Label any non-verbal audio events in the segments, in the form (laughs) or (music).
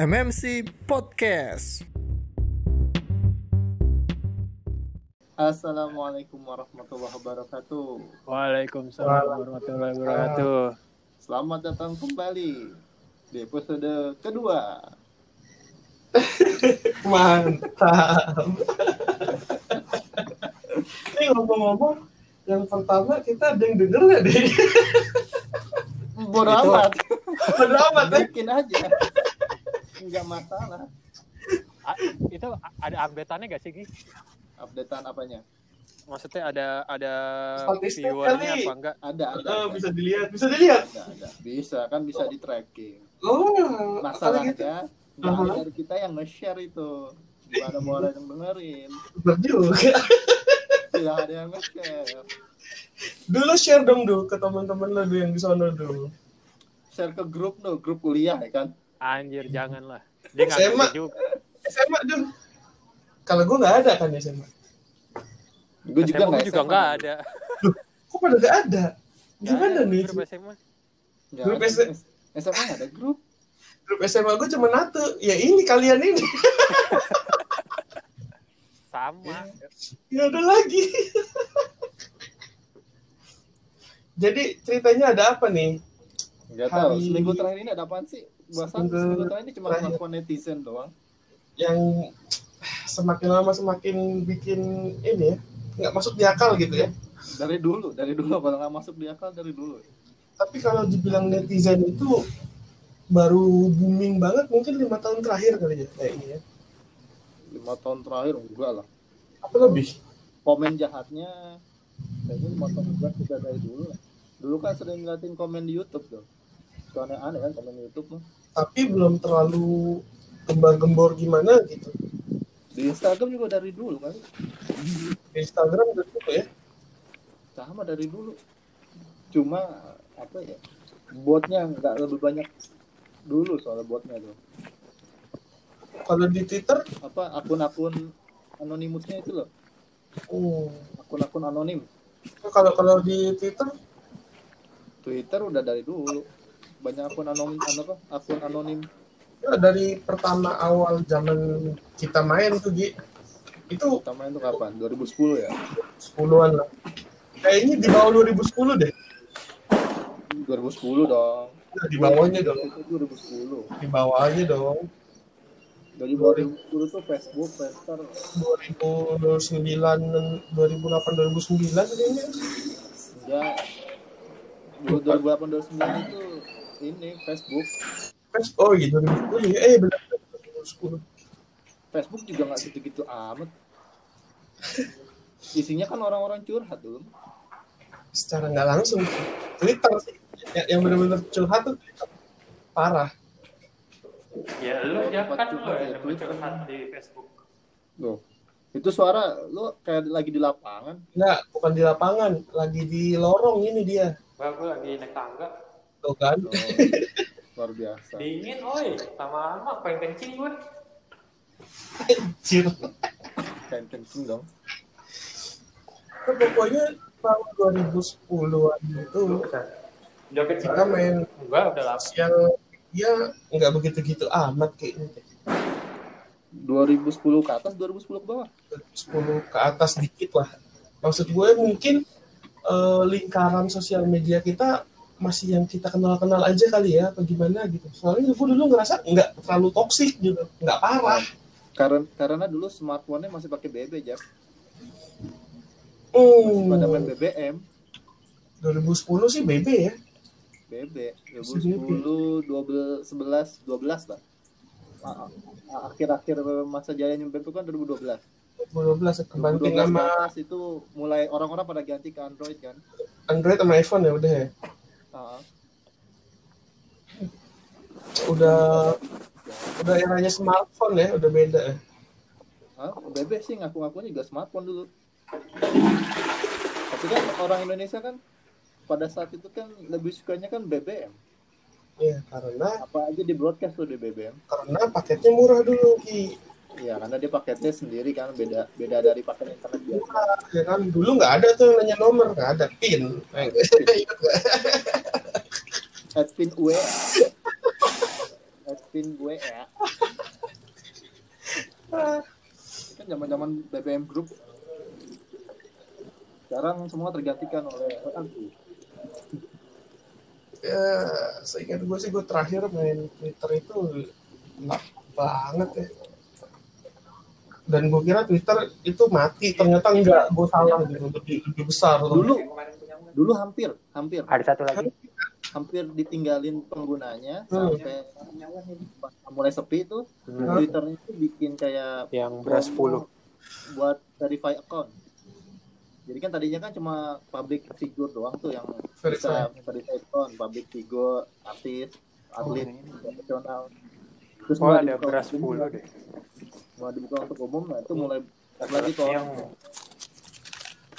MMC Podcast. Assalamualaikum warahmatullahi wabarakatuh. Waalaikumsalam warahmatullahi wabarakatuh. Selamat datang kembali di episode kedua. Mantap. Ini ngomong-ngomong, yang pertama kita ada yang denger nggak deh? Bodo amat, Bodo amat ya. bikin aja. Enggak masalah. A- itu ada update-annya gak sih, Gi? Updatean apanya? Maksudnya ada ada viewernya apa enggak? Ada, ada. Oh, ada. bisa dilihat, bisa dilihat. Ada, ada. Bisa kan bisa di tracking. Oh, gitu. Masalahnya nggak ada Aha. dari kita yang nge-share itu. Nggak ada mau ada yang dengerin. juga. Tidak ada yang nge-share. Dulu share dong dulu ke teman-teman lo dulu yang di sana dulu. Share ke grup no, grup kuliah ya kan. Anjir, janganlah. Dia nggak SMA. juga. SMA dulu. Kalau gue nggak ada kan SMA. Gue juga SMA nggak juga SMA. nggak ada. Kok pada nggak ada? Gimana ada, nih? grup SMA. Grup SMA nggak ada grup. Grup SMA gue cuma satu. Ya ini kalian ini. (laughs) Sama. Nggak ada lagi. (laughs) Jadi ceritanya ada apa nih? Nggak tahu. Hari- Seminggu terakhir ini ada apaan sih? Seminggu terakhir ini cuma terakhir. pengakuan netizen doang. yang semakin lama semakin bikin ini ya nggak masuk di akal gitu ya Dari dulu, dari dulu kalau nggak masuk di akal dari dulu. tapi kalau dibilang netizen itu baru booming banget mungkin lima tahun terakhir kali ya kayak ini ya Lima tahun terakhir enggak lah. apa lebih Komen jahatnya kayaknya lima tahun enggak sudah dari dulu lah. Dulu kan sering ngeliatin komen di YouTube tuh. Suka aneh-aneh kan komen di YouTube mah. Tapi belum terlalu gembar-gembor gimana gitu Di Instagram juga dari dulu kan. di Instagram udah dulu ya Sama dari dulu. Cuma apa ya? Botnya nggak lebih banyak dulu soal botnya tuh. kalau di Twitter Apa akun-akun anonimusnya itu loh. oh, Akun-akun anonim. kalau kalau di Twitter Twitter udah dari dulu. Banyak akun anonim apa? Akun anonim. ya dari pertama awal zaman kita main tuh Gi itu Pertama itu kapan? 2010 ya? 10-an lah kayaknya di bawah 2010 deh 2010 dong. Nah, di bawahnya dong Itu 2010. di bawahnya dong Dari 2010 tuh Facebook, Twitter 2009 2008 2009 kayaknya enggak. 2008 2009 itu ini Facebook. Oh iya 2010 ya eh benar 2010 Facebook juga nggak segitu amat. Isinya kan orang-orang curhat dulu. secara nggak langsung Twitter sih yang, yang benar-benar curhat tuh parah Ya lu ya kan lu curhat ya, curhat di Facebook. Loh. Itu suara lu kayak lagi di lapangan. nggak bukan di lapangan lagi di lorong ini dia Gua, gua lagi naik tangga. Tuh kan Oh, luar biasa. Dingin, oi. Lama-lama pengen kencing gue. Anjir. Kayak kencing dong. Kan pokoknya tahun 2010-an itu Udah kencing. kita main Enggak, udah lama. sosial ya nggak begitu-gitu amat kayaknya 2010 ke atas, 2010 ke bawah. 10 ke atas dikit lah. Maksud gue mungkin eh, lingkaran sosial media kita masih yang kita kenal-kenal aja kali ya, apa gimana gitu. Soalnya gue dulu ngerasa nggak terlalu toksik gitu, nggak parah. Karena karena dulu smartphone-nya masih pakai BB, Jap. Masih pada main Hmm, BBM. 2010 sih BB ya. BB Masih BB. 2010 12 11 12 lah akhir-akhir masa jayanya BB kan 2012 2012 kebanting 2012 ke sama itu mulai orang-orang pada ganti ke Android kan Android sama iPhone ya udah ya. Ah, Udah udah eranya smartphone ya, udah beda ya. ah, BB sih ngaku-ngakunya juga smartphone dulu. Tapi kan orang Indonesia kan pada saat itu kan lebih sukanya kan BBM Ya, karena apa aja di broadcast tuh di BBM karena paketnya murah dulu Ki. Iya, karena dia paketnya sendiri kan beda beda dari paket internet biasa. Murah, ya kan. Dulu nggak ada tuh nanya nomor nggak ada. Pin. Eh, (laughs) ingat nggak? Adpin UE. maafin gue ya. Kan zaman zaman BBM Group. Sekarang semua tergantikan oleh aku ya seingat gue sih gue terakhir main Twitter itu enak banget ya dan gue kira Twitter itu mati ternyata enggak gue salah gitu lebih lebih besar dulu dulu hampir hampir Ada satu lagi. hampir ditinggalin penggunanya Hmm. sampai mulai sepi tuh Hmm. Twitternya itu bikin kayak Yang beras 10. buat verify account jadi kan tadinya kan cuma public figure doang tuh yang Verify. bisa verify account public figure artis atlet profesional terus Oh, ada beras untuk umum, 10 deh. Mulai dibuka untuk umum nah itu mulai pas lagi tuh Yang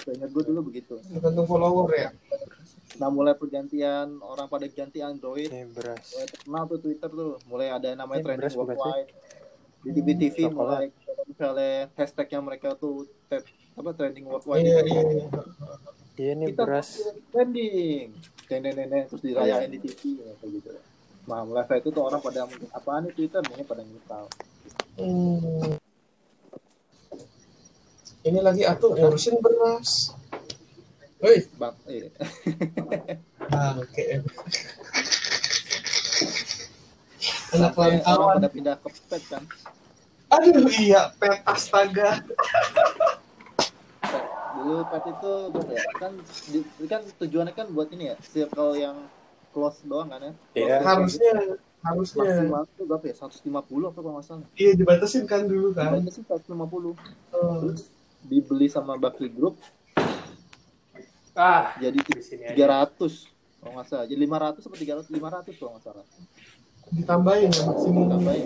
Ingat gue dulu begitu. Tergantung follower ya. Nah mulai pergantian orang pada ganti Android. Ini beras. mulai terkenal tuh Twitter tuh. Mulai ada yang namanya trending worldwide. Di TV TV coklat. mulai misalnya hashtagnya mereka tuh tab, apa trending worldwide iya iya iya. Iya ini kita beras. trending. Nenek nenek terus dirayain di TV ya, kayak gitu. Nah mulai saat itu tuh orang pada apaan nih Twitter? Mungkin pada nyesal Hmm. ini lagi atuh ngurusin beras Woi, bang eh, ah, oke. Anak orang lantauan. pada pindah ke pet kan Aduh iya, pet astaga. Dulu pet itu ya kan di- kan tujuannya kan buat ini ya circle yang close doang kan ya Iya. Harusnya, harusnya. maksimal itu berapa ya 150 apa kalau nggak salah Iya dibatasin kan dulu kan. Sih 150 Oh. terus dibeli sama Bakri Group Ah, jadi di sini aja. 300 kalau nggak salah jadi 500 atau 300 500 kalau nggak salah Ditambahin ya maksimum. tambahin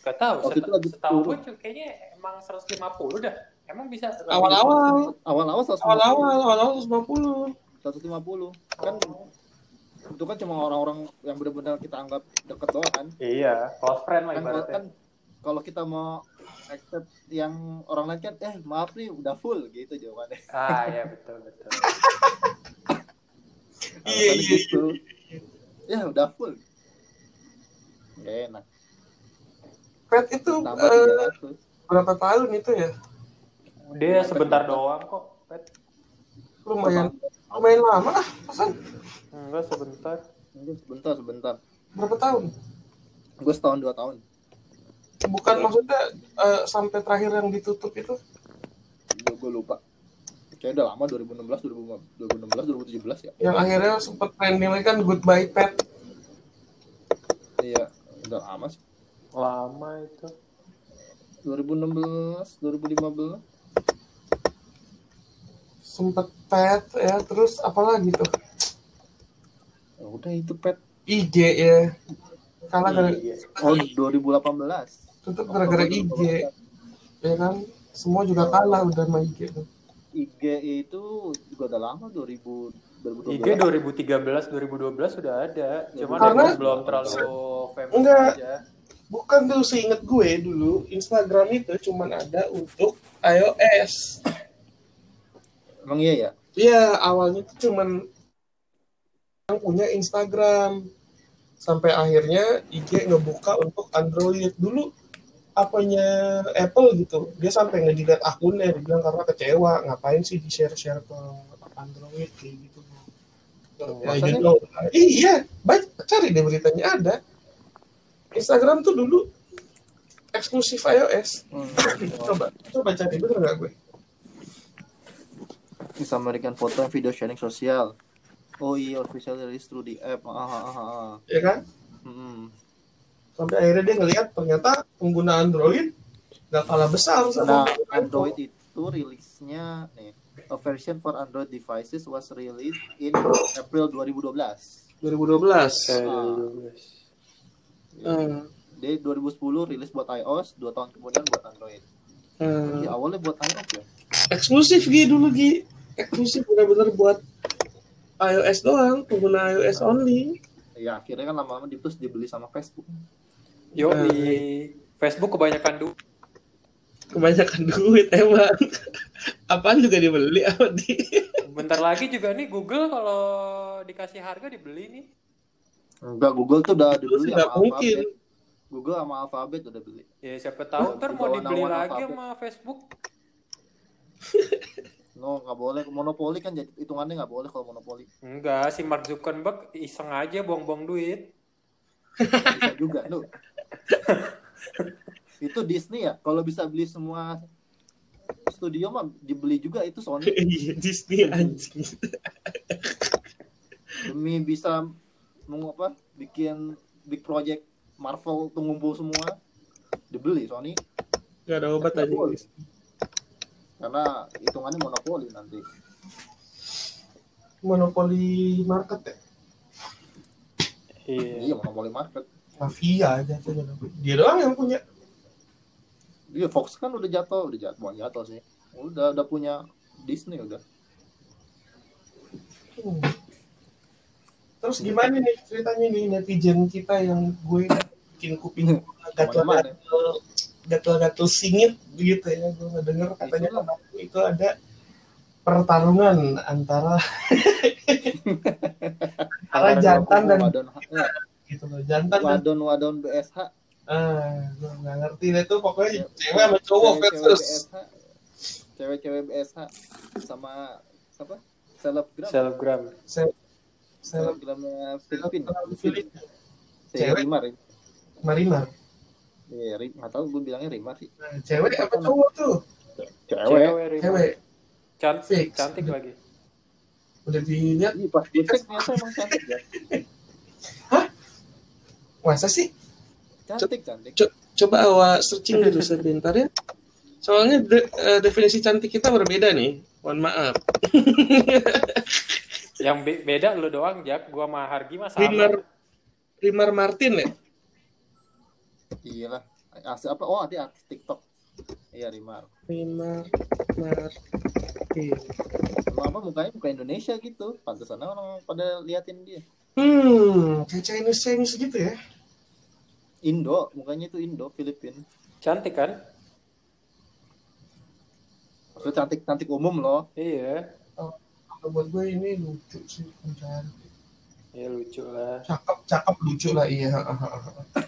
Gak tahu. Waktu Set- itu lagi Setahu turun. gue kayaknya emang 150 dah. Emang bisa? Awal-awal, awal-awal 150 awal-awal, awal-awal 150. 150 kan itu kan cuma orang-orang yang benar-benar kita anggap deket doang kan Iya, close friend lah kan ibaratnya. kan kalau kita mau accept yang orang lain kan eh maaf nih udah full gitu jawabannya Ah, iya (laughs) betul betul. Iya, Alasannya iya, gitu. ya udah full Gak enak Pet itu tambah 300 berapa tahun itu ya? Dia sebentar doang kok. Pet. Lumayan, lumayan lama lah. Pesan Enggak sebentar. Mungkin sebentar sebentar berapa tahun? gue setahun dua tahun Bukan maksudnya eh, sampai terakhir yang ditutup itu? gue, gue lupa kayaknya udah lama 2016 2016 2017 ya Yang akhirnya sempat trending lagi kan Goodbye Pet. iya udah lama sih Lama itu. 2016 2015 Sempet Pet ya, terus apa lagi tuh? ya udah itu pet IG ya. Kalah gara Iya. oh 2018 tutup gara-gara IG ya kan? Semua juga kalah udah sama IG tuh. IG itu juga udah lama 2000 2012 IG 2013 2012 sudah ada. Cuman Karena- belum terlalu famous Enggak. aja. Bukan dulu seinget gue dulu Instagram itu cuman ada untuk iOS. Emang iya ya Iya, awalnya itu cuman yang punya Instagram. Sampai akhirnya IG ngebuka untuk Android. Dulu apanya Apple gitu. Dia sampai ngejilat akunnya, dia bilang karena kecewa, ngapain sih di-share-share ke Android kayak gitu. Ya, you know. Iya, baik cari deh beritanya ada. Instagram tuh dulu eksklusif iOS. hmm. (coughs) Coba, coba cari bener nggak gue? Bisa memberikan foto dan video sharing sosial oh iya official release through the app ah, ah, ah, ah. Ya kan? Hmm. Sampai akhirnya dia ngelihat ternyata pengguna Android nggak kalah besar Nah, sama Android itu rilisnya nih, a version for Android devices was released in April 2012. 2012. Eh, Ah. 2012. Hmm. Dia 2010 rilis buat iOS, dua tahun kemudian buat Android. Hmm. Ya, awalnya buat iOS ya. Eksklusif Gi dulu Gi. Eksklusif benar-benar buat iOS doang, pengguna iOS only. Ya akhirnya kan lama-lama di terus dibeli sama Facebook. Yo Eh. di Facebook kebanyakan du Kebanyakan duit emang. Apaan juga dibeli apa di. Bentar lagi juga nih Google kalau dikasih harga dibeli nih. Enggak, Google tuh udah dibeli sama mungkin. Alphabet. Google sama Alphabet udah beli. Ya siapa tahu ntar mau dibeli lagi alfabet. sama Facebook. (laughs) No, nggak boleh. Monopoli kan jadi hitungannya nggak boleh kalau monopoli. Enggak, si Mark Zuckerberg iseng aja buang-buang duit. Bisa juga, lu. (laughs) itu Disney ya. Kalau bisa beli semua studio mah dibeli juga itu Sony (laughs) Iya, Disney anjing. demi bisa mau apa bikin big project Marvel tuh ngumpul semua dibeli Sony Gak ada obat aja. Karena hitungannya monopoli nanti Monopoli market ya. Iya. iya monopoli market Mafia aja tuh. Dia doang yang punya. Iya Fox kan udah jatuh, udah jatuh, bukan jatuh sih. Udah udah punya Disney udah. Hmm. Terus gimana nih ceritanya nih netizen kita yang gue bikin kuping (laughs) Ke mana-mana. Gatel-gatel singit gitu ya gue ngedenger katanya. Kemarin itu ada pertarungan antara (laughs) antara jantan dan wadon, gitu loh jantan dan wadon wadon BSH ah gue nggak ngerti deh tuh pokoknya cewek sama cowok Cewek-cewek versus BSH cewek-cewek BSH sama apa? Selebgram. Selebgram. se- seleb selebgramnya Filipina. Filipina. Cewek. Rimar ya. Marimar Iya, Rim, nggak tahu gue bilangnya Rimar sih. nah, cewek apa cowok tuh Cewek. Rima. cewek Cantik, Fix. cantik lagi. udah dilihat Iya, pas gue cek ternyata emang cantik ya. (laughs) masa sih Cantik, cantik. Co- coba awak searching dulu sebentar ya. Soalnya de- eh, definisi cantik kita berbeda nih. Mohon maaf. (laughs) Yang be- beda lu doang, Jak. Gua sama Hargi mah sama. Rimar Rimar Martin ya? Iya lah. Asli apa? Oh, dia artis TikTok. Iya, Rimar. Rimar Martin. Emang apa mukanya muka Indonesia gitu. Pantesan orang pada liatin dia. Hmm, kayak Chinese Chinese gitu ya. Indo, mukanya itu Indo, Filipin. Cantik kan? Maksudnya cantik cantik umum loh. Iya. Kalau buat gue ini lucu sih, cantik. Ya lucu lah. Cakep, cakep lucu lah iya.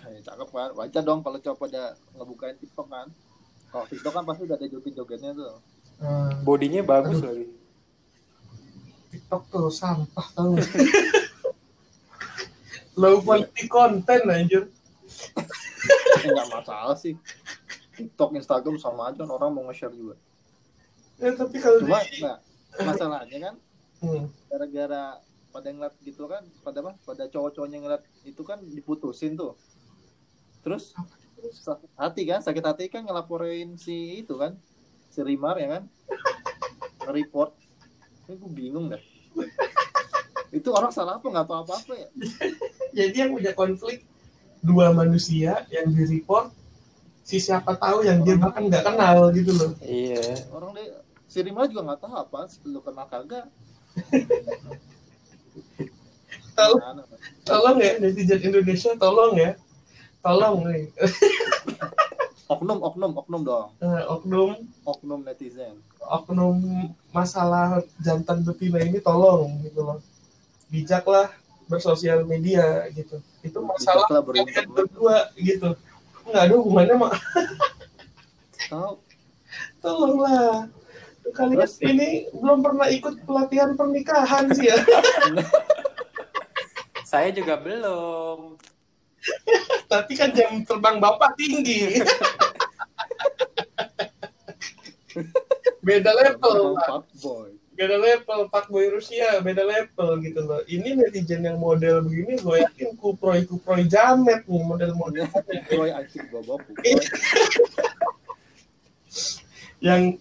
Eh, cakep kan. Wajar dong kalau cowok pada ngebukain TikTok kan. Kalau TikTok kan pasti udah ada joget-jogetnya tuh. Hmm, Bodinya bagus Aduh. lagi. TikTok tuh sampah tau? (laughs) Low quality konten anjir. Enggak masalah sih. TikTok, Instagram sama aja orang mau nge-share juga. Ya, tapi kalau Cuma di... nah, masalahnya kan Hmm. Pada ngeliat gitu kan pada apa pada cowok-cowoknya ngeliat itu kan diputusin tuh. Terus sakit hati kan sakit hati kan ngelaporin si itu kan si Rimar ya kan nge-report. Ini gue bingung dah. Itu orang salah apa nggak tahu apa apa ya? Jadi yang punya konflik dua manusia yang di report si siapa tahu yang dia bahkan nggak kenal gitu loh. Iya. orang deh si Rimar juga nggak tahu apa lu kenal kagak (laughs) tolong tolong ya netizen Indonesia tolong ya. Tolong nih (laughs) oknum oknum oknum dong. Eh, oknum. Oknum netizen. Oknum masalah jantan betina ini tolong gitu loh. Bijaklah bersosial media gitu. Itu masalah kalian berdua gitu. Nggak ada hubungannya tahu. (laughs) Tolonglah kalian Terus? ini belum pernah ikut pelatihan pernikahan sih ya. (laughs) Saya juga belum. tapi kan jam terbang bapak tinggi. Beda level Pak. Fuck boy. Beda level Pak Boy Rusia beda level gitu loh. Ini netizen yang model begini gue yakin kuproy kuproy jamet nih model model Boy anjing gua bawa yang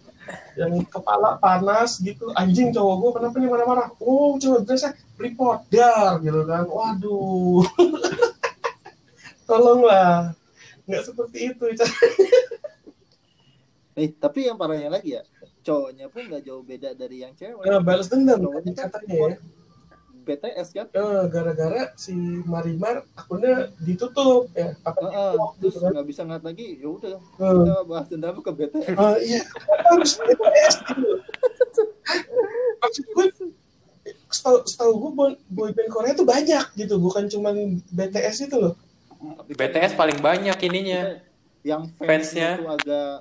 yang kepala panas gitu anjing cowok gue kenapa nih marah-marah? Oh cowok biasa report dar gitu kan. Waduh. (laughs) Tolonglah. Nggak seperti itu Eh, tapi yang parahnya lagi ya, cowoknya pun nggak jauh beda dari yang cewek. nah, balas dendam Cowoknya kan katanya ya BTS kan? Eh, gara-gara si Marimar akunnya ditutup ya apa Heeh, terus gitu kan nggak bisa ngeliat lagi, ya udah Eh, kita bahas dendam ke BTS. Ah, iya, harus BTS gitu. Maksud gue, setahu setahu gue boy, boy band Korea tuh banyak gitu bukan cuma BTS itu loh BTS paling banyak ininya. yang Fansnya. fansnya itu agak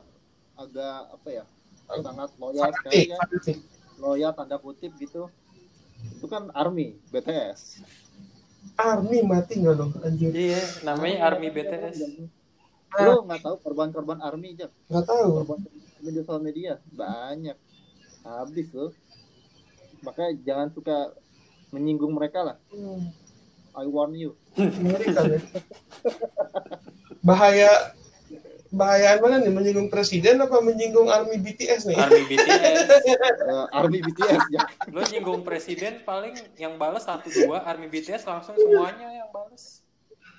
agak apa ya sangat loyal sekali ya loyal tanda kutip gitu itu kan army BTS Army mati nggak lo anjir. Iya, namanya Army BTS. lo nggak tahu korban-korban army aja nggak tahu. Korban di sosial media banyak. Habis loh. Makanya jangan suka menyinggung mereka lah. Hmm, I warn you. Ya. bahaya bahayaan mana nih menyinggung presiden apa menyinggung army BTS nih? Army BTS. (laughs) Eh, army BTS ya. Lo nyinggung presiden paling yang balas satu dua, Army BTS langsung semuanya yang balas.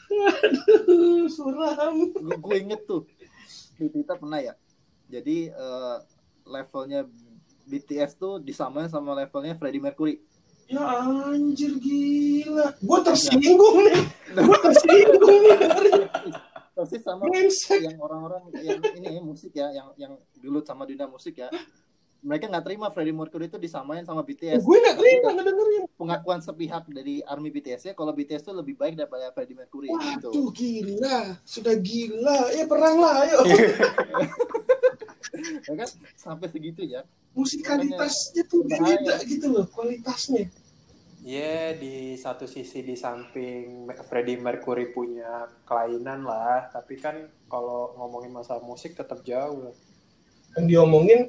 Aduh, suram. Gue inget tuh di Twitter pernah ya. Jadi eh, levelnya BTS tuh disamain sama levelnya Freddie Mercury. Ya anjir gila. Gua tersinggung nih. Gua tersinggung nih persis sama yang orang-orang yang ini ya, musik ya yang yang gelut sama dunia musik ya. Mereka nggak terima Freddie Mercury itu disamain sama BTS gue nggak terima nggak dengerin. pengakuan sepihak dari army BTS ya kalau BTS itu lebih baik daripada Freddie Mercury gitu. Waduh gila, sudah gila. Ya perang lah, ayo. (laughs) (laughs) ya kan? Sampai segitu ya. Musikalitasnya tuh beda gitu loh, kualitasnya. Ya di satu sisi di samping Freddie Mercury punya kelainan lah, tapi kan kalau ngomongin masalah musik tetap jauh. lah. Yang diomongin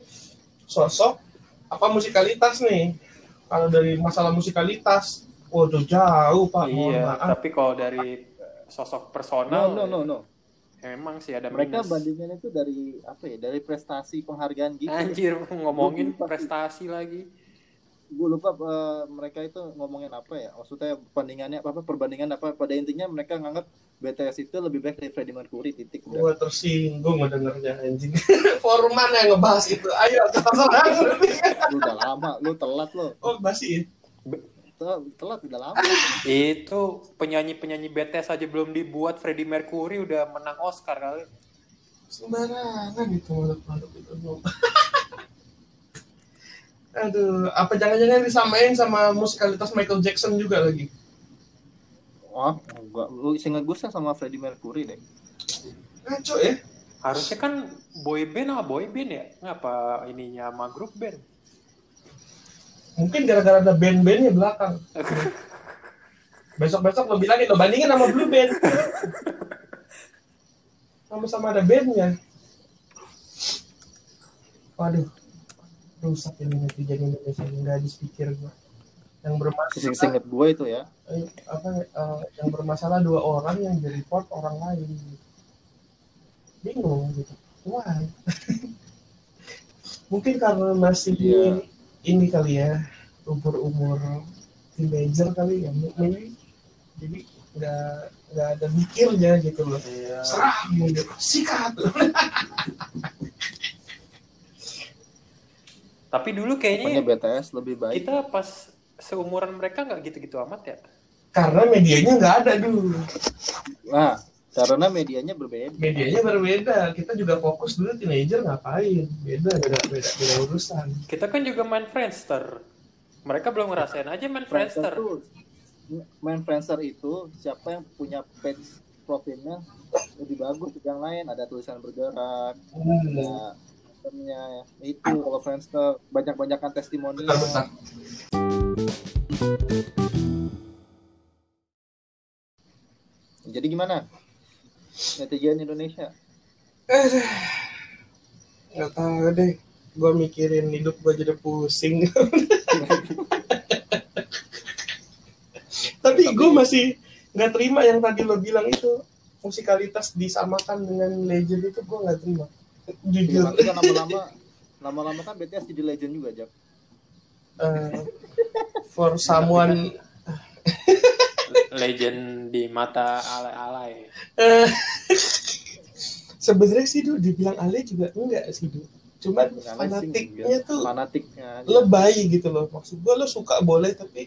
sosok apa musikalitas nih. Kalau dari masalah musikalitas, waduh jauh pak. Mohon Iya, maaf. tapi kalau dari sosok no personal, no no no emang sih ada mereka minus. bandingannya itu dari apa ya dari prestasi penghargaan gitu Anjir, ngomongin prestasi lagi. Gue lupa eh, mereka itu ngomongin apa ya maksudnya perbandingannya apa perbandingan apa pada intinya mereka nganggap BTS itu lebih baik dari Freddie Mercury titik udah Gua tersinggung ngedengernya anjing. (laughs) Foreman yang ngebahas itu. Ayo, terserah. lu udah lama lu telat lo oh, masih. Tel- telat udah lama Itu penyanyi-penyanyi BTS aja belum dibuat Freddie Mercury udah menang Oscar kali. Sembarangan itu makhluk-makhluk itu. Aduh, apa jangan-jangan disamain sama musikalitas Michael Jackson juga lagi? wah enggak lu seingat gue sama Freddie Mercury deh Ngaco ya? Harusnya kan boy band sama boy band ya? Ngapa ininya sama grup band? Mungkin gara-gara ada band-bandnya belakang. (laughs) Besok-besok lo bilangin, lo bandingin sama Blue Band. (laughs) Sama-sama ada bandnya. Waduh, rusak ini netizen Indonesia nggak habis pikir gua. Yang bermasalah, seingat gue itu ya eh, apa eh, yang bermasalah dua orang yang di report orang lain. Bingung gitu. Why? (laughs) Mungkin karena masih Iya. ini kali ya umur-umur teenager kali ya maybe jadi nggak nggak ada mikirnya gitu loh Iya. serah gitu sikat (laughs) Tapi dulu pokoknya kayaknya BTS lebih baik. kita pas seumuran mereka nggak gitu-gitu amat ya. karena medianya nggak ada dulu. Nah karena medianya berbeda. Medianya berbeda. Kita juga fokus dulu teenager ngapain? Beda beda beda beda urusan. Kita kan juga main Friendster. Mereka belum ngerasain aja main Friendster main Friendster itu siapa yang punya page profilnya lebih bagus? Dari yang lain ada tulisan bergerak hmm. ada itemnya itu kalau Friendster banyak-banyakan testimoni. Jadi gimana? Netizen Indonesia? Eh, (sighs) nggak tahu deh. Gue mikirin hidup gue jadi pusing. (laughs) Tapi gue masih nggak terima yang tadi lo bilang itu. Musikalitas disamakan dengan legend itu gue nggak terima Ya, jujur. Nanti kan lama-lama lama-lama kan BTS jadi legend juga Jack eh, for someone Legend di mata alay-alay. eh, sebenarnya sih Du dibilang Ale juga enggak sih Du. Cuman fanatiknya tuh fanatiknya lebay gitu loh. Maksud gue lo suka boleh tapi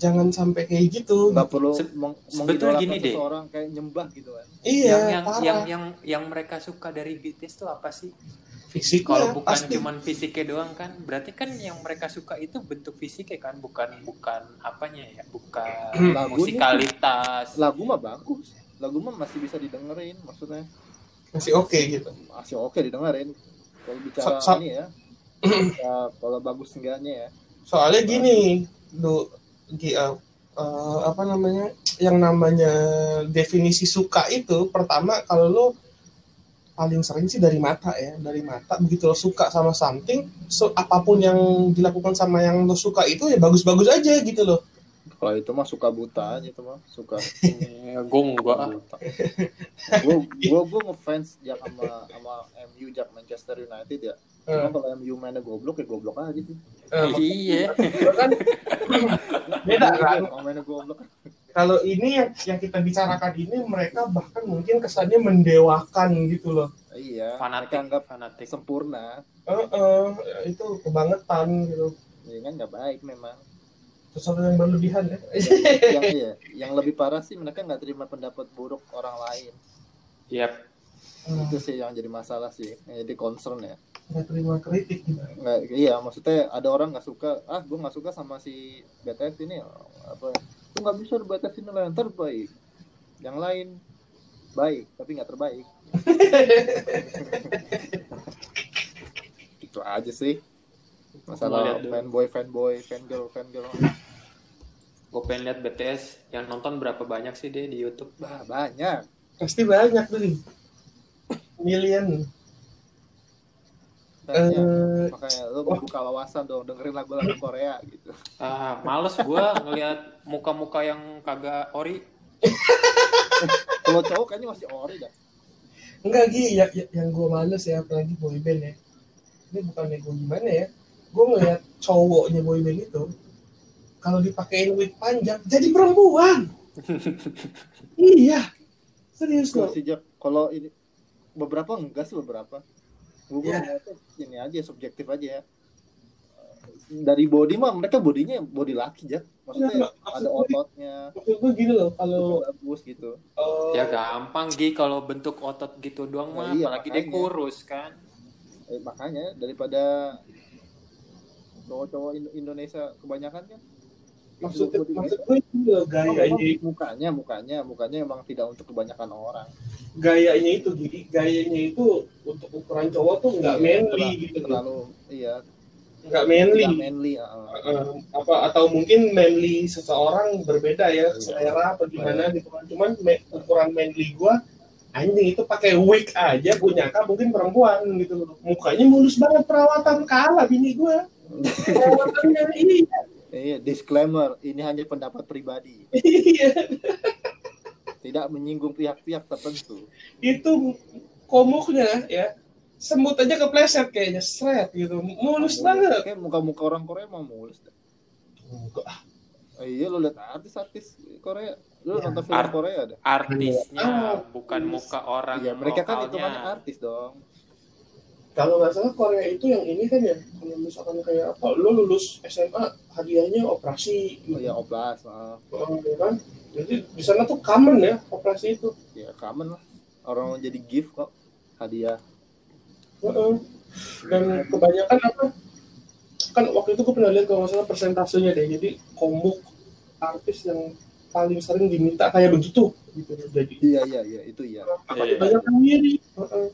jangan sampai kayak gitu nggak perlu Se- meng sebetulnya gini deh. seseorang kayak nyembah gitu kan iya yang yang parah. yang yang yang mereka suka dari BTS tuh apa sih? Fisiknya Kalau bukan pasti. cuman fisiknya doang kan, berarti kan yang mereka suka itu bentuk fisiknya kan, bukan bukan apanya ya, bukan (clears throat) Lagunya musikalitas. lagu mah bagus lagu mah masih bisa didengerin maksudnya masih oke gitu. masih oke didengerin kalau bicara So- so- ini ya (clears throat) ya kalau bagus enggaknya ya Soalnya gini, lu Gi, uh, uh, apa namanya? Yang namanya definisi suka itu pertama kalau lu paling sering sih dari mata ya, dari mata begitu lo suka sama something, so, apa pun yang dilakukan sama yang lo suka itu ya bagus-bagus aja gitu loh. kalau itu mah suka buta aja itu mah suka (laughs) (laughs) Ya, gue enggak. ah. buta gue gue gue ngefans jak sama sama MU jak Manchester United ya Cuma kalau MU mainnya goblok ya goblok aja sih eh, Iya. maksudnya kan (laughs) beda kan. Kalau goblok Kalau ini yang yang kita bicarakan ini mereka bahkan mungkin kesannya mendewakan gitu loh. iya Fanatik, anggap fanatik. sempurna Eh, eh, itu kebangetan gitu. ya kan nggak baik memang Sesuatu yang berlebihan ya. yang iya yang lebih parah sih mereka nggak terima pendapat buruk orang lain Yap. Itu sih yang jadi masalah sih yang jadi concern ya. Nggak terima kritik gitu. nggak iya maksudnya ada orang nggak suka ah gue nggak suka sama si BTS ini apa lu nggak bisa BTS ini lah yang terbaik. Yang lain baik tapi nggak terbaik. Itu aja sih. Masalah fanboy fanboy fangirl fangirl. Gue pengen lihat BTS yang nonton berapa banyak sih dia di YouTube. bah banyak. Pasti banyak tuh. Million. Eh, makanya lu buka wawasan dong dengerin lagu-lagu (laughs) Korea gitu Ah, males gue ngelihat muka-muka yang kagak ori. (laughs) kalau cowok kayaknya masih ori dah enggak Gi, ya, ya- yang gue males ya apalagi boyband ya. Ini bukan nego gimana ya. Gue ngeliat cowoknya boyband itu kalau dipakein wig panjang jadi perempuan. (laughs) iya. Serius Gue loh. Jak, kalau ini beberapa enggak sih beberapa. Gue Ya. ngeliatnya ini aja subjektif aja ya. Dari body mah mereka bodinya body laki ya. Maksudnya Enggak, ada ototnya, Maksud gue gini loh, kalau bagus gitu. eh, Ya gampang Gi kalau bentuk otot gitu doang mah, Nah, iya, apalagi dia kurus kan. Eh, makanya daripada cowok-cowok Indo- Indonesia kebanyakan kan maksud maksud gue itu gayanya emang mukanya mukanya mukanya emang tidak untuk kebanyakan orang. gayanya itu jadi gayanya itu untuk ukuran cowok tuh nggak Iya, manly terlalu- gitu loh. Terlalu iya, nggak manly tidak manly. ah. Eh, apa atau mungkin manly seseorang berbeda ya Iya. selera atau gimana gitu kan cuman me- ukuran manly gua anjing itu pakai wig aja gue nyangka mungkin perempuan gitu loh mukanya mulus banget perawatan kalah bini gua (laughs) perawatannya iya Iya, disclaimer, ini hanya pendapat pribadi, iya tidak menyinggung pihak-pihak tertentu. itu komuknya ya semut aja kepleset kayaknya seret gitu mulus banget Kayak muka-muka orang Korea mau mulus. dah. Enggak. Eh, iya, lu lihat artis-artis Korea. Lu Ya, nonton film art- Korea ada? Artisnya Ah, bukan muka orang Iya, mereka kan itu kan lokalnya. artis dong. Kalau nggak salah Korea itu yang ini kan ya kalau misalkan kayak apa lo lulus SMA hadiahnya operasi Oh, ya oplas, ah. Oh, ya kan jadi di sana tuh common ya operasi itu ya common lah. Orang jadi gift kok hadiah. Heeh. dan kebanyakan apa kan waktu itu gue pernah lihat kalau nggak salah persentasenya deh jadi komuk artis yang paling sering diminta kayak begitu gitu jadi Iya, iya, iya, itu iya. Iya. banyak yang mirip Heeh.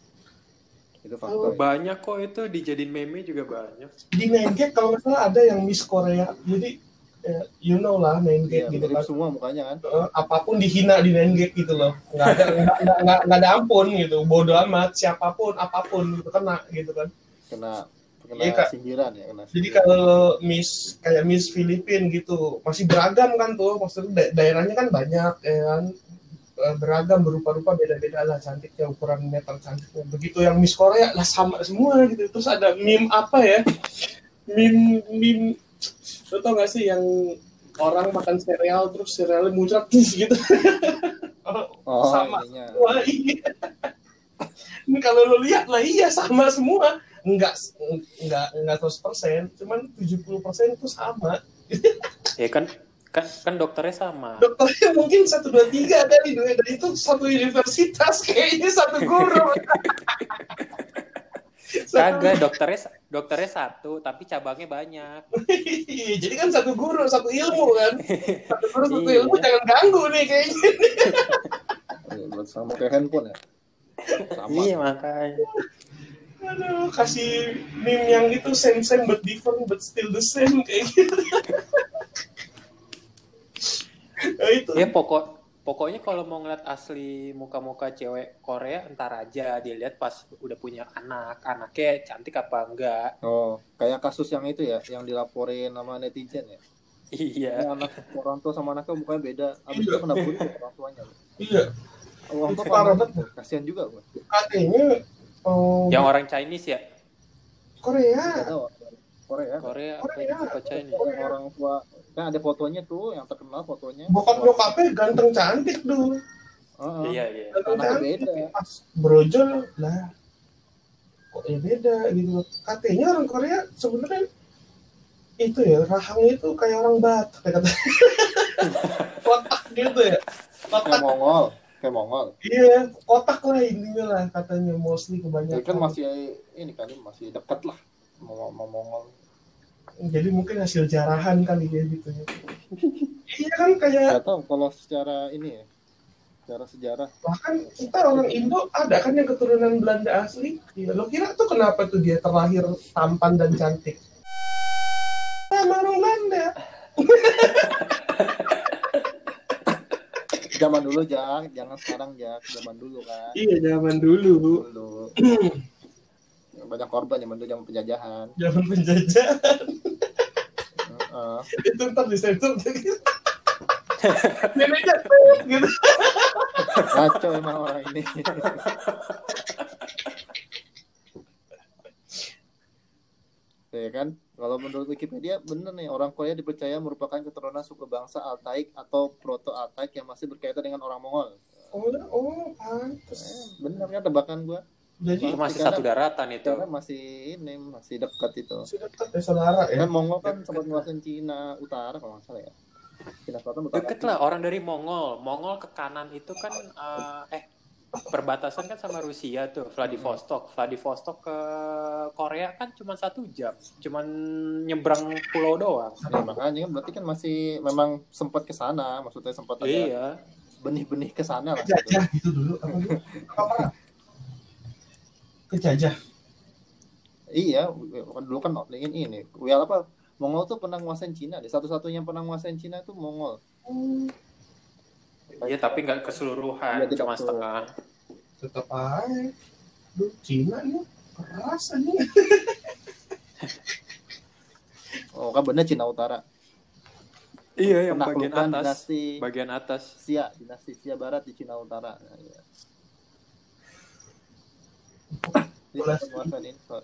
Itu faktor. ya. Banyak kok itu dijadiin meme juga banyak. di Nengget kalau nggak salah ada yang Miss Korea jadi eh, you know lah Iya, Nengget gitu mirip kan semua mukanya kan. Eh, apa pun dihina di Nengget gitu loh nggak ada nggak, nggak, nggak, nggak ada ampun gitu bodoh amat siapa pun apa pun gitu kena gitu kan Kena kena Kak. sindiran ya, kena. jadi sindiran. kalau Miss kayak Miss Filipin gitu masih beragam kan tuh maksudnya da- daerahnya kan banyak ya kan beragam berupa-rupa beda-beda lah cantiknya ukuran meter cantiknya begitu yang Miss Korea lah sama semua gitu terus ada meme apa ya meme meme lo tau gak sih yang orang makan sereal terus serealnya muncrat tuh gitu (laughs) oh, sama. ininya. Wah iya. Ini kalau lo lihat lah iya sama semua. Enggak enggak enggak 100%, cuman 70% itu sama. Ya kan kan kan dokternya sama. Dokternya mungkin 1 2 3 dari dan itu satu universitas kayaknya satu guru. (laughs) Kagak, dokternya dokternya satu, tapi cabangnya banyak. Jadi kan satu guru, satu ilmu kan. (laughs) Satu guru, satu Iya. ilmu jangan ganggu nih kayaknya. Iya, buat sama kayak handphone ya. (laughs) Sama. Iya makanya. Aduh, kasih meme yang itu same same but different but still the same kayak gitu. (laughs) itu Ya pokok pokoknya kalau mau ngeliat asli muka-muka cewek Korea entar aja dilihat pas udah punya anak. Anaknya cantik apa enggak. Oh, kayak kasus yang itu ya, yang dilaporin sama netizen ya. Iya. Ini anak orang tua sama anaknya mukanya beda. Abis itu kena bully ya orang tuanya. iya Orang tua Parah banget. Kasihan juga gua. katanya oh, Yang orang Chinese ya? Korea Nggak tahu. Korea. Korea Korea. apa Chinese? Orang orang tua kan ada fotonya tuh yang terkenal fotonya. bokap nyokapnya ganteng cantik tuh Heeh. Iya, iya. ganteng cantik beda. pas brojol lah kok ya beda gitu katanya orang Korea sebenarnya itu ya rahangnya itu kayak orang Batak ya kata (laughs) kotak gitu ya Kayak kotak Mongol, kayak Mongol. iya kotak lah intinya lah katanya mostly kebanyakan kan masih ini kan masih dekat lah mau mau Mongol. Jadi mungkin hasil jarahan kali ya gitu ya. Iya kan kayak Gak tahu kalau secara ini ya, secara sejarah. bahkan kita orang Indo ada kan yang keturunan Belanda asli? Ya, lo kira tuh kenapa tuh dia terlahir tampan dan cantik? Sama orang Belanda. (laughs) Zaman dulu Jak, jangan sekarang Jak, zaman dulu kan. iya zaman dulu. Dulu. (clears throat) Banyak korban zaman dulu zaman penjajahan. zaman penjajahan. Heeh. itu ntar disensor (laughs) neneknya gitu. Ngaco emang orang ini. ya kan? Kalau menurut Wikipedia bener nih orang Korea dipercaya merupakan keturunan suku bangsa Altaik atau Proto Altaik yang masih berkaitan dengan orang Mongol. Oh oh eh, pantes bener kan tebakan gua jadi Itu masih satu daratan itu. karena masih ini masih dekat itu masih dekat ya saudara ya kan Mongol kan sempat nguasain Cina Utara kalau nggak salah ya Cina Selatan Utara Deket lah orang dari Mongol. Mongol ke kanan itu kan eh, eh perbatasan kan sama Rusia tuh, Vladivostok. Vladivostok ke Korea kan cuma satu jam, cuman nyebrang pulau doang. Ya, makanya kan berarti kan masih memang sempat ke sana, maksudnya sempat ada Iya. benih-benih ke sana lah. gitu. gitu dulu apa dulu apa (laughs) kejajah Iya, dulu kan ingin ini. Well apa? Mongol tuh pernah nguasain Cina deh. Satu-satunya yang pernah nguasain Cina itu Mongol. Hmm, Iya, tapi nggak keseluruhan, Iya, tidak cuma ke- setengah. tetap aja Duh, Cina nih keras aja (laughs) Oh, kan bener Cina Utara. Iya, yang bagian atas. dinasti Bagian atas. Xia, dinasti Xia Barat di Cina Utara. Nah, iya.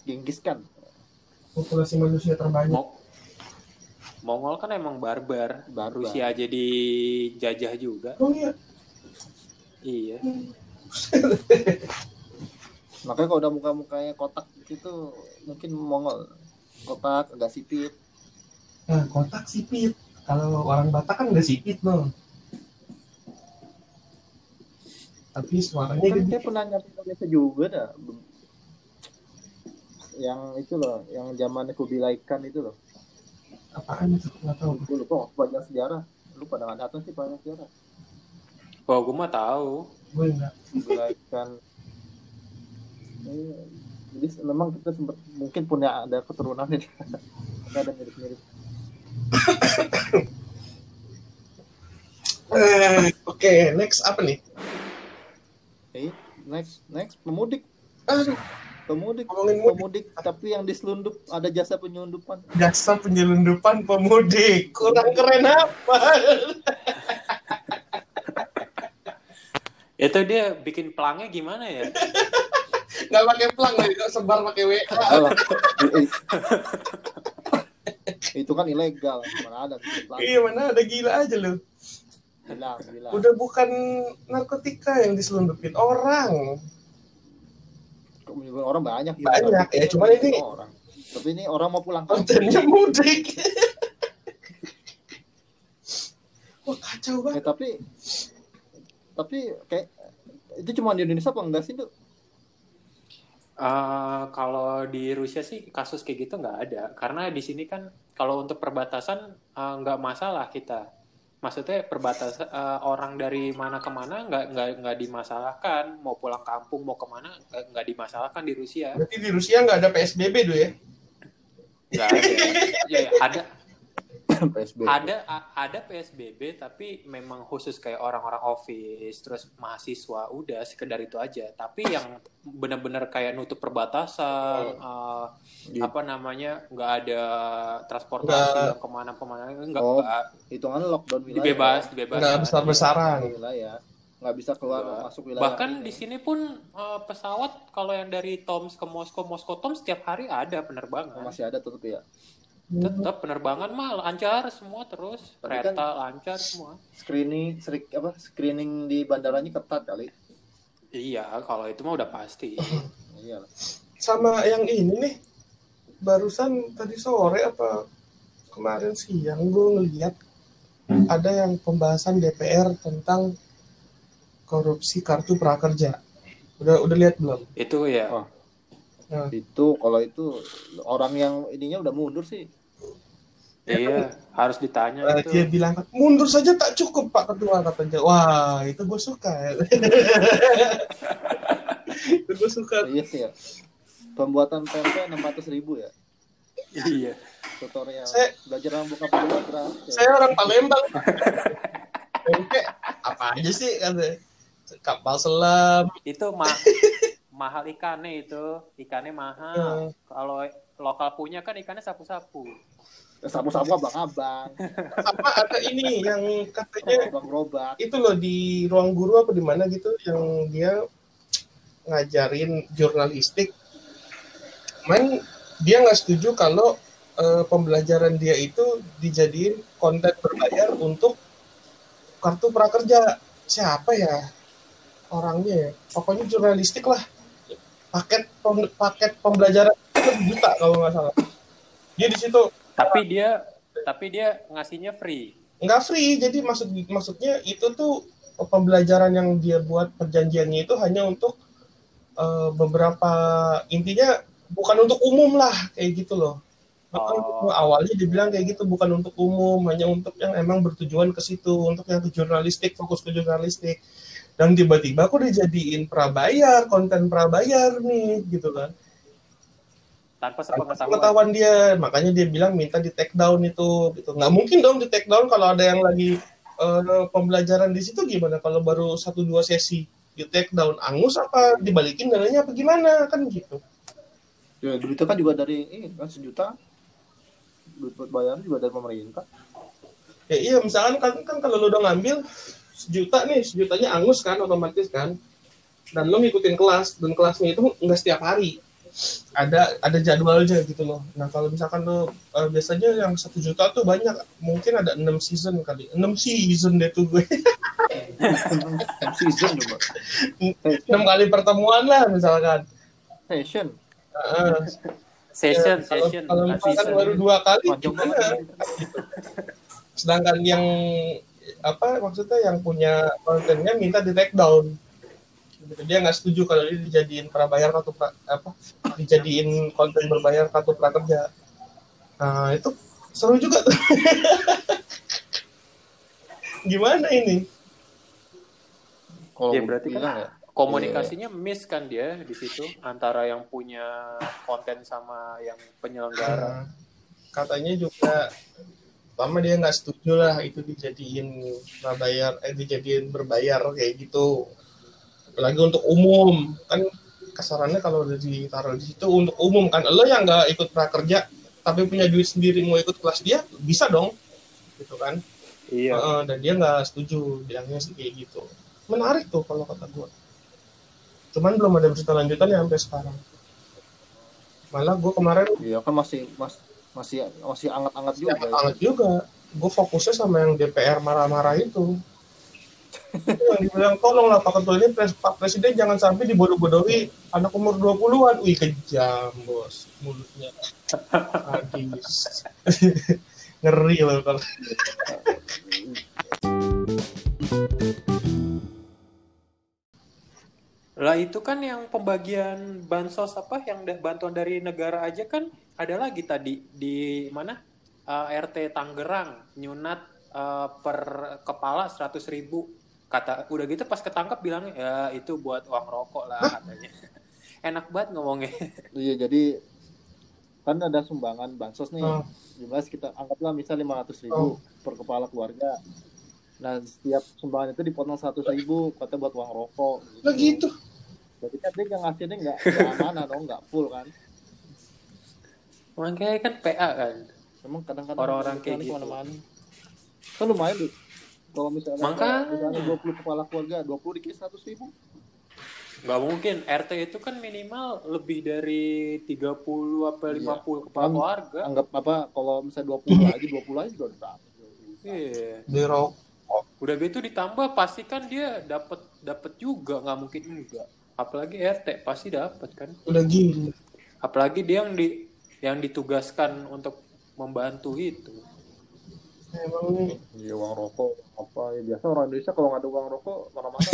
Genghis Khan. populasi manusia terbanyak Mo- Mongol kan emang barbar. Barbar. Rusia aja dijajah juga. oh iya Iya. (laughs) Makanya kalau udah muka-mukanya kotak gitu mungkin Mongol. Kotak agak sipit. nah kotak sipit kalau orang Batak kan nggak sipit no tapi suaranya Kan gede dia pernah nyampe Indonesia juga dah. Yang itu loh, yang zaman Kubilai Khan itu loh. apaan itu nggak tahu Gue lupa banyak sejarah. Lu pada nggak datang sih banyak sejarah. Oh, gue mah tahu. gue nggak Kubilai Khan. Eh, Jadi memang kita sempat mungkin punya ada keturunan ini. Nggak ada mirip-mirip. Eh, oke next apa nih Eh, next, next pemudik. Aduh, Pemudik, ngomongin mudik. pemudik tapi yang diselundup ada jasa penyelundupan. jasa penyelundupan pemudik. Kurang keren apa? Itu dia bikin pelangnya gimana ya? nggak pakai pelang kok sebar pakai WA itu kan ilegal. Mana ada iya mana ada gila aja lu bilang bilang. Udah bukan narkotika yang diselundupin orang. Orang banyak gitu. Banyak, ya, cuma ini- orang. Tapi ini orang mau pulang kampung. kontennya mudik. (laughs) Wah kacau banget. Tapi tapi kayak itu cuma di Indonesia apa enggak sih tuh Eh, kalau di Rusia sih kasus kayak gitu nggak ada, karena di sini kan kalau untuk perbatasan eh, nggak masalah kita. Maksudnya perbatasan eh, orang dari mana ke mana nggak nggak nggak dimasalahkan, mau pulang kampung mau ke mana nggak nggak dimasalahkan di Rusia. Berarti di Rusia nggak ada PSBB tuh ya? Nggak ada. Ya, ya, ada PSBB. ada ada PSBB tapi memang khusus kayak orang-orang office terus mahasiswa udah sekedar itu aja tapi yang benar-benar kayak nutup perbatasan eh, Gitu. apa namanya nggak ada transportasi Nggak. ke mana-kemana nggak Oh, Hitungan lockdown wilayah. dibebas dibebas Nggak besar-besaran. Wilayah. Nggak bisa keluar Nggak. masuk wilayah. bahkan di sini pun eh, pesawat kalau yang dari Toms ke Moskow Moskow Toms setiap hari ada penerbangan masih ada tetap ya. Tetap penerbangan mah lancar semua terus Tapi kereta kan- lancar semua Screening, serik, apa? Screening di bandaranya ketat kali. iya kalau itu mah udah pasti (coughs) Iya. Sama yang ini nih, barusan tadi sore apa kemarin siang gue ngeliat ada yang pembahasan DPR tentang korupsi kartu prakerja. Udah udah lihat belum? itu ya Oh. Itu kalau itu orang yang ininya udah mundur sih. Iya, harus ditanya Eh, itu. dia bilang mundur saja tak cukup Pak Ketua katanya. Wah itu gue suka. (laughs) itu gue suka. Iya sih ya. Pembuatan tempe 600 ribu ya. Iya. Tutorial. Saya- Belajar membuka peluang gratis. Saya orang Palembang. Tempe apa aja sih kata kapal selam. Itu mah mahal ikannya itu. Ikannya mahal. Hmm. Kalau lokal punya kan ikannya sapu-sapu. Sapu-sapu abang-abang. (laughs) Apa ada ini yang katanya Abang gerobak. itu loh di ruang guru apa di mana gitu yang dia ngajarin jurnalistik. Main dia nggak setuju kalau eh, pembelajaran dia itu dijadiin konten berbayar untuk kartu prakerja. Siapa ya orangnya ya? Pokoknya jurnalistik lah. Paket pem- paket pembelajaran itu juta kalau nggak salah. Dia di situ Tapi dia tapi dia ngasihnya free. nggak free jadi maksud maksudnya itu tuh pembelajaran yang dia buat perjanjiannya itu hanya untuk eh, beberapa intinya bukan untuk umum lah kayak gitu loh Bahkan Oh. awalnya dibilang kayak gitu bukan untuk umum hanya untuk yang emang bertujuan ke situ untuk yang ke jurnalistik fokus ke jurnalistik dan tiba-tiba aku dijadiin prabayar konten prabayar nih gitu kan Tanpa tanpa sepengetahuan. pengetahuan dia. Makanya dia bilang minta di take down itu gitu. Nggak mungkin dong di take down kalau ada yang lagi eh, pembelajaran di situ gimana? Kalau baru satu dua sesi di take down angus apa dibalikin dananya apa gimana? Kan gitu. Ya, duitnya kan juga dari ini kan sejuta. Duit buat bayar juga dari pemerintah. ya iya misalkan kan, kan kalau lu udah ngambil sejuta nih sejutanya angus kan otomatis kan. Dan lo ngikutin kelas dan kelasnya itu nggak setiap hari ada ada jadwalnya gitu loh. Nah kalau misalkan lo eh, biasanya yang satu juta tuh banyak. Mungkin ada enam season kali. Enam season deh tuh gue. (laughs) Season enam kali pertemuan lah misalkan. Session. Heeh. Session, Ya, kalau, session, kalau misalkan season. baru dua kali gimana? sedangkan yang apa maksudnya yang punya kontennya minta di take down Gitu. dia nggak setuju kalau ini dijadiin prabayar kartu pra, apa dijadiin konten berbayar kartu prakerja nah itu seru juga tuh (laughs) gimana ini Kalau Ya, berarti kan ya. Komunikasinya miss kan dia di situ antara yang punya konten sama yang penyelenggara. Nah, katanya juga pertama dia nggak setuju lah itu dijadiin prabayar eh dijadiin berbayar kayak gitu apalagi untuk umum. Kan kasarannya kalau udah ditaruh di situ untuk umum kan. Lo yang nggak ikut prakerja tapi punya duit sendiri mau ikut kelas dia bisa dong. Gitu kan? Iya. Heeh, dan dia nggak setuju. Bilangnya sih kayak gitu. Menarik tuh kalau kata gue cuman belum ada berita lanjutannya sampai sekarang. Malah gue kemarin Iya kan masih mas, masih masih anget-anget juga. ya, hangat juga. Gue fokusnya sama yang DPR marah-marah Itu yang dibilang tolonglah Pak Ketua ini pres, Pak Presiden jangan sampai dibodoh-bodohi. Anak umur 20-an wih kejam bos mulutnya. Hadis (laughs) ngeri loh kalau Lah Lah itu kan yang pembagian bansos apa yang bantuan dari negara aja kan ada lagi tadi di mana? Eh, RT Tangerang nyunat eh, per kepala 100.000 ribu kata udah gitu pas ketangkap bilangnya ya itu buat uang rokok lah katanya. (laughs) Enak banget ngomongnya. (laughs) Iya jadi kan ada sumbangan bansos nih. Oh. jumlah sekitar anggaplah misal 500 ribu per kepala keluarga. Nah setiap sumbangan itu dipotong 100 ribu kata buat uang rokok. Lah gitu. jadi kan dia yang ngasihnya nggak nggak amanah dong nggak full kan. Makanya kan PA kan. Memang kadang-kadang Orang-orang kayak gitu. ke mana-mana. kan lumayan tuh kalau misalnya Makanya. misalnya 20 kepala keluarga 20 dikit 100 ribu nggak mungkin RT itu kan minimal lebih dari 30 apa Iya. 50 kepala Kan- keluarga anggap apa kalau misalnya 20 lagi 20 lagi juga udah iya rokok. udah gitu ditambah pasti kan dia dapat dapat juga nggak mungkin enggak apalagi RT pasti dapat kan Udah gini. apalagi dia yang di yang ditugaskan untuk membantu itu Emang nih. Iya uang rokok apa ya biasa orang Indonesia kalau nggak ada uang rokok mana-mana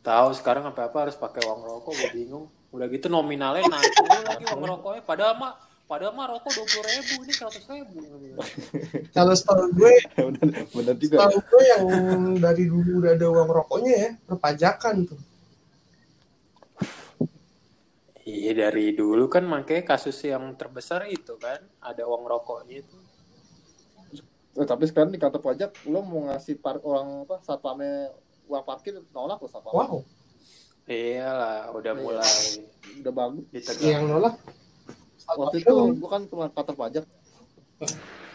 tahu sekarang apa apa harus pakai uang rokok gue bingung. Udah gitu nominalnya naik dulu lagi uang rokoknya. Padahal mah padahal mah rokok dua puluh ribu ini seratus ribu. Kalau setahu gue, (laughs) bener, bener juga. setahu gue yang dari dulu udah ada uang rokoknya ya, perpajakan tuh. iya dari dulu kan makanya kasus yang terbesar itu kan ada uang rokoknya itu Eh, tapi sekarang di kantor pajak lo mau ngasih par orang apa satpamnya uang parkir nolak lo satpam. Wow. iyalah udah Iya. mulai udah bagus. ditegang Yang nolak. waktu itu gua kan keluar kantor pajak.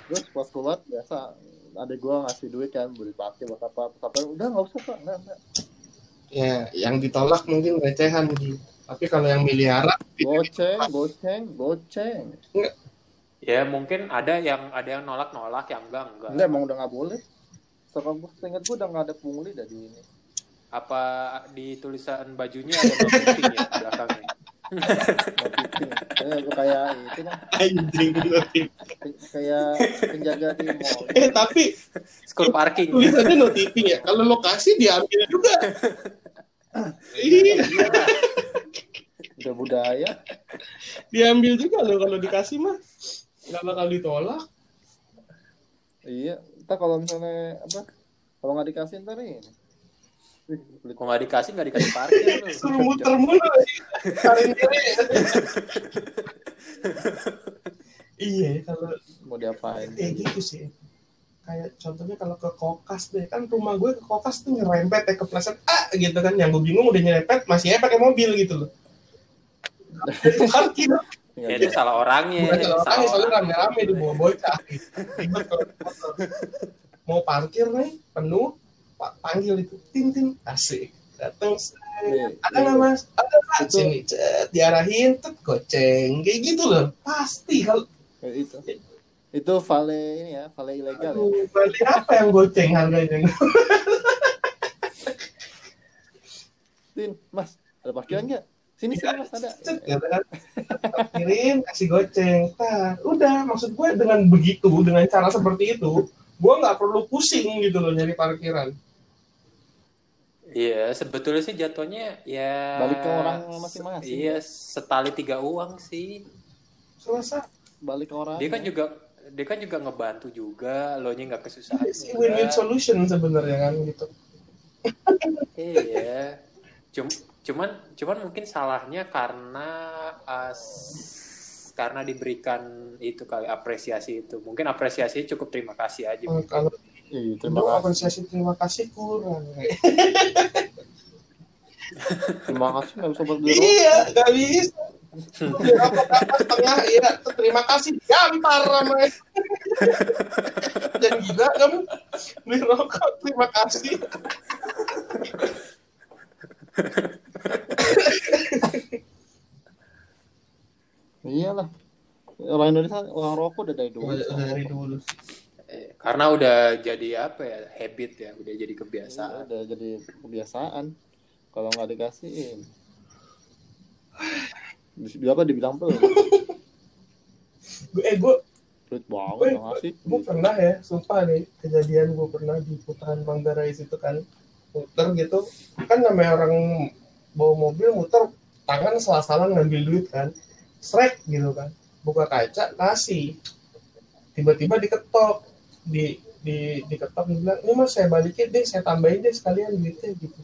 Terus pas keluar biasa ada gua ngasih duit kan beli parkir buat apa tapi udah nggak usah pak. Nggak nggak. Ya, yang ditolak mungkin recehan gitu. Tapi kalau yang miliaran, goceng goceng goceng ya mungkin ada yang ada yang nolak nolak yang enggak enggak. Enggak emang udah nggak boleh. Sekarang gua ingat gua udah nggak ada pungli dari ini. Apa di tulisan bajunya ada no tipping ya belakangnya? Tipping kayak itu mah anjing kayak penjaga di mall. Eh, tapi school parking. tulisannya no tipping ya. Kalau lokasi diambil juga. iya, udah budaya. Diambil juga loh kalau dikasih mah. Nggak bakal ditolak. iya entah kalau misalnya apa kalau nggak dikasih ntar ini kok nggak dikasih nggak dikasih parkir Suruh muter mulu. Iya, kalau mau diapain kayak gitu sih. Kayak contohnya kalau ke kokas deh, kan rumah gue ke kokas tuh nyerempet ya kepleset ah gitu kan. Yang gue bingung udah nyerempet masih aja pakai mobil gitu loh. Parkir. Ya, itu salah orangnya Bukan kalau salah orangnya soalnya rame-rame di bawah bocah. Mau parkir nih penuh, pak panggil itu tin tin. Asik. Datang Nih, ada nggak mas? Ada pak. Sini cet, diarahin tet goceng. Kayak gitu loh. Pasti kalau Kayak itu. Itu vale ini ya vale ilegal ya. Aduh, berarti apa yang goceng harganya? Tin mas ada parkiran nggak? Sini sini mas ada. Cet, kan kirim kasih goceng Tar, udah maksud gue dengan begitu dengan cara seperti itu gue nggak perlu pusing gitu loh nyari parkiran Iya, sebetulnya sih jatuhnya ya Balik ke orang masing-masing. Iya, setali tiga uang sih. selesai balik ke orang Dia kan juga dia kan juga ngebantu juga, lo nya nggak kesusahan. juga. win-win solution sebenarnya kan gitu Iya. Cum, cuman cuman mungkin salahnya karena uh, karena diberikan itu kali apresiasi itu. Mungkin apresiasi cukup terima kasih aja. Eh, kalau Iya, terima kasih. apresiasi terima kasih kurang. Terima kasih nggak bisa buat iya gak bisa. Apa setengah ya terima kasih. Gampar sama dan gila kamu. Beli rokok terima kasih iyalah. Orang Indonesia orang rokok udah dari dulu. Dari dulu. Eh, karena udah jadi apa ya habit ya, udah jadi Iya, kebiasaan. udah jadi kebiasaan. Kalau nggak dikasihin Di- apa dibilang gue eh gue pelit gue banget nggak ngasih. gue pernah ya sumpah nih kejadian gue pernah di putaran Manggarai situ kan muter gitu. Kan namanya orang bawa mobil muter tangan salah-salah ngambil duit kan. Srek gitu kan. Buka kaca kasih tiba-tiba diketok. Di di diketok dia bilang ini mas saya balikin deh saya tambahin deh sekalian duitnya gitu.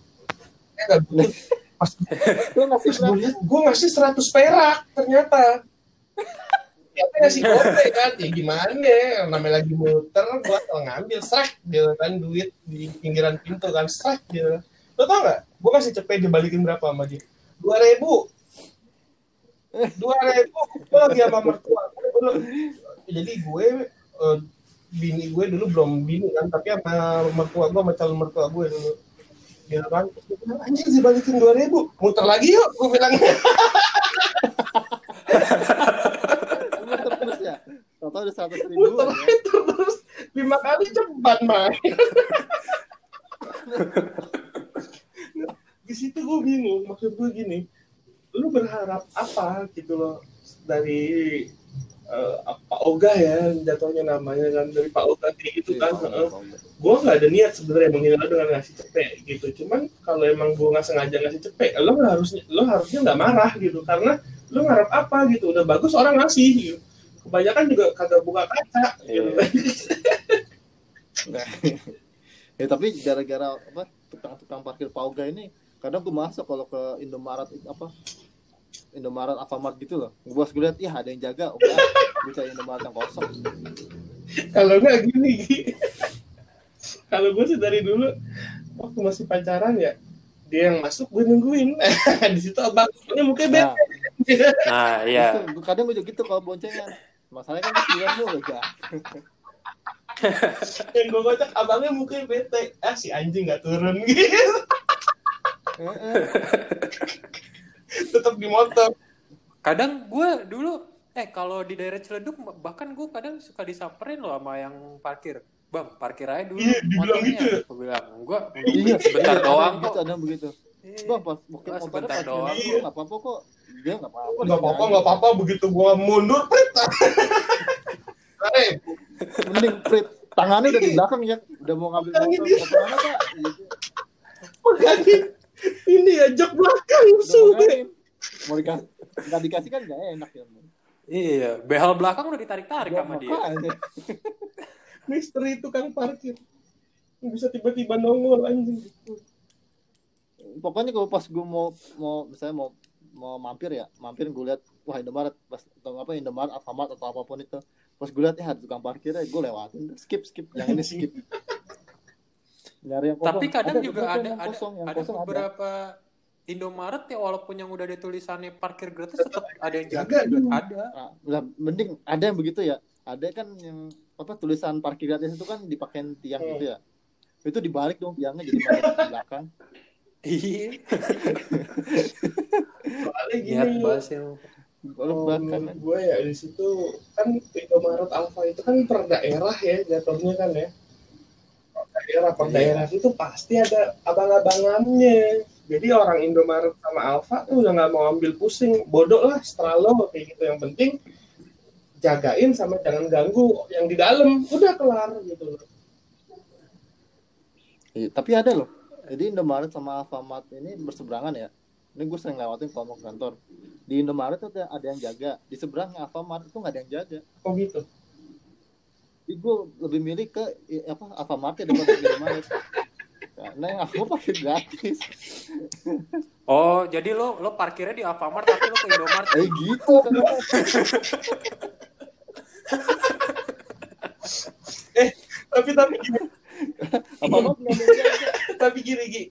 Saya nggak butuh (laughs) pas ngasih gue lihat, gue ngasih 100 perak ternyata. Ternyata ngasih gope kan, ya gimana ya, namanya lagi muter, asal ngambil, srek, gitu kan, duit di pinggiran pintu kan, srek, gitu. Lo tau gak, gue kasih cepet dibalikin berapa sama dia? Dua ribu. Dua ribu, gue lagi sama mertua. Jadi gue, eh, bini gue dulu belum bini kan, tapi sama mertua gue, sama calon mertua gue dulu gitu kan anjir dibalikin dua ribu muter lagi yuk gue bilang. (laughs) Tahu udah seratus ribu. muter ya. (laughs) terus lima kali cepat main (laughs) di situ gue bingung maksud gue gini lu berharap apa gitu loh dari eh, Pak Oga ya jatuhnya namanya kan dari Pak Oga kayak gitu kan Heeh. gue nggak ada niat sebenarnya menghina dengan ngasih cepet gitu cuman kalau emang gue nggak sengaja ngasih cepet lo harusnya lo harusnya nggak marah gitu karena lo ngarep apa gitu udah bagus orang ngasih gitu. Kebanyakan juga kagak buka kaca. Gitu. Nah, (laughs) ya tapi gara-gara apa tukang-tukang parkir pauga ini kadang gue masuk kalau ke Indomaret apa Indomaret Alfamart gitu loh. Gue gue lihat ya ada yang jaga udah gue cari Indomaret yang kosong. Kalau nggak gini kalau gue sih dari dulu waktu masih pacaran ya dia yang masuk gue nungguin. (laughs) Di situ abangnya mukanya nah bete Nah, iya. itu, kadang gue juga gitu kalau boncengan masalahnya kan sembilan mulu ya yang gue kocak abangnya mukanya bete ah si anjing nggak turun gitu tetap di motor Kadang gue dulu eh kalau di daerah Ciledug bahkan gue kadang suka disamperin loh sama yang parkir. Bang, parkir aja dulu Iya, dibilang gitu ya? Gue bilang, gue iya sebentar iya, doang ada kok. begitu ada begitu Iya. Bang pas mungkin motornya sebentar pas doang. dulu nggak apa-apa kok. Dia nggak apa-apa. Nggak apa-apa nggak apa-apa. Begitu gue mundur prit. (laughs) Eh, mending prit. Tangannya udah di belakang ya udah mau ngambil Tangannya motor. di- mau ke mana kak gitu. makanya ini ya jok belakang musuh mau mau dikasih nggak dikasih kan nggak enak ya Iya, behel belakang udah ditarik-tarik sama dia. misteri tukang parkir. Bisa tiba-tiba nongol anjing pokoknya kalau pas gue mau mau misalnya mau mau mampir ya mampir gue lihat wah Indomaret pas atau apa Indomaret Alfamart atau apa pun itu pas gue lihat ya ada tukang parkir ya gue lewatin skip skip yang ini skip (laughs) nyari yang kosong Tapi kadang Ada juga ada ada, kosong, yang ada kosong ada. beberapa Indomaret ya walaupun yang udah ada tulisannya parkir gratis tetap ada yang Jaga juga ada. Nah, lah, mending ada yang begitu ya ada kan yang apa tulisan parkir gratis itu kan dipakein tiang Hmm. gitu ya itu dibalik dong tiangnya jadi ke belakang Iya. soalnya Niat gini sih. emang. balik kalau menurut gue ya di situ kan Indomaret Alfa itu kan per daerah ya jatuhnya kan ya per daerah per Iya. daerah itu pasti ada abang-abangannya jadi orang Indomaret sama Alfa tuh udah nggak mau ambil pusing bodoh lah setelah lo kayak gitu yang penting jagain sama jangan ganggu yang di dalam udah kelar gitu loh Iya, tapi ada loh jadi Indomaret sama Alfamart ini berseberangan ya. Ini gue sering lewatin kalau mau ke kantor. Di Indomaret tuh ada, yang jaga. Di seberangnya Alfamart itu nggak ada yang jaga. Kok gitu? Jadi gue lebih milih ke apa Alfamart ya daripada ke Indomaret. Karena yang aku parkir gratis. Oh, jadi lo lo parkirnya di Alfamart tapi lo ke Indomaret. eh gitu. Kan (laughs) tapi tapi gini Yang jaga tapi gini Gi.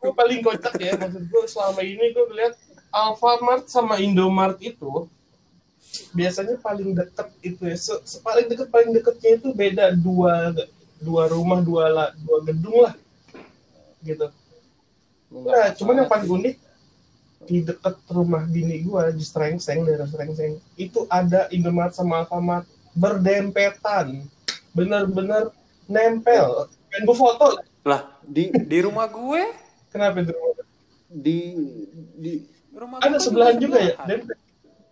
Gue paling kocak ya maksud gue selama ini gue lihat Alfamart sama Indomart itu biasanya paling deket itu ya. Se, se- paling deket paling deketnya itu beda dua dua rumah dua la, dua gedung lah gitu. Nah cuman yang paling unik di deket rumah bini gue di Strengseng daerah Strengseng itu ada Indomart sama Alfamart berdempetan. Bener-bener nempel dan gue foto Lah, di di rumah gue, kenapa itu di di rumah ada gue sebelahan juga ya dempet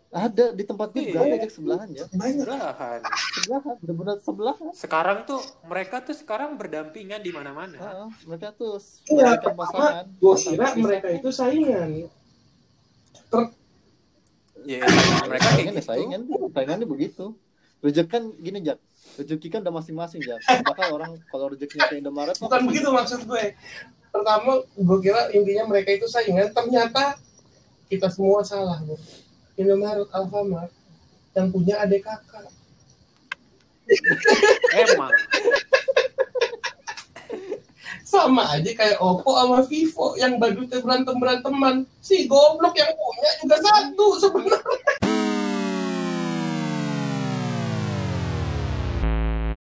Ada di tempat gue juga Iya. ada Jack sebelahan ya. Sebelahan. Sebelahan, benar-benar sebelahan. Sekarang tuh mereka tuh sekarang berdampingan di mana-mana. Heeh, mereka tuh Iya, pasangan. gue kira mereka itu saingan Ya, mereka kayak saingan, ya, gitu. saingan, saingannya begitu. Rezeki kan gini Jak, rezeki kan udah masing-masing Jak. Bakal orang kalau rezekinya ke Indomaret bukan begitu maksud gue. Pertama gue kira intinya mereka itu saingan. Ternyata kita semua salah bro Indomaret Alfamart yang punya adik kakak. Emang. sama aja kayak Oppo sama Vivo yang badutnya berantem beranteman si goblok yang punya juga satu sebenarnya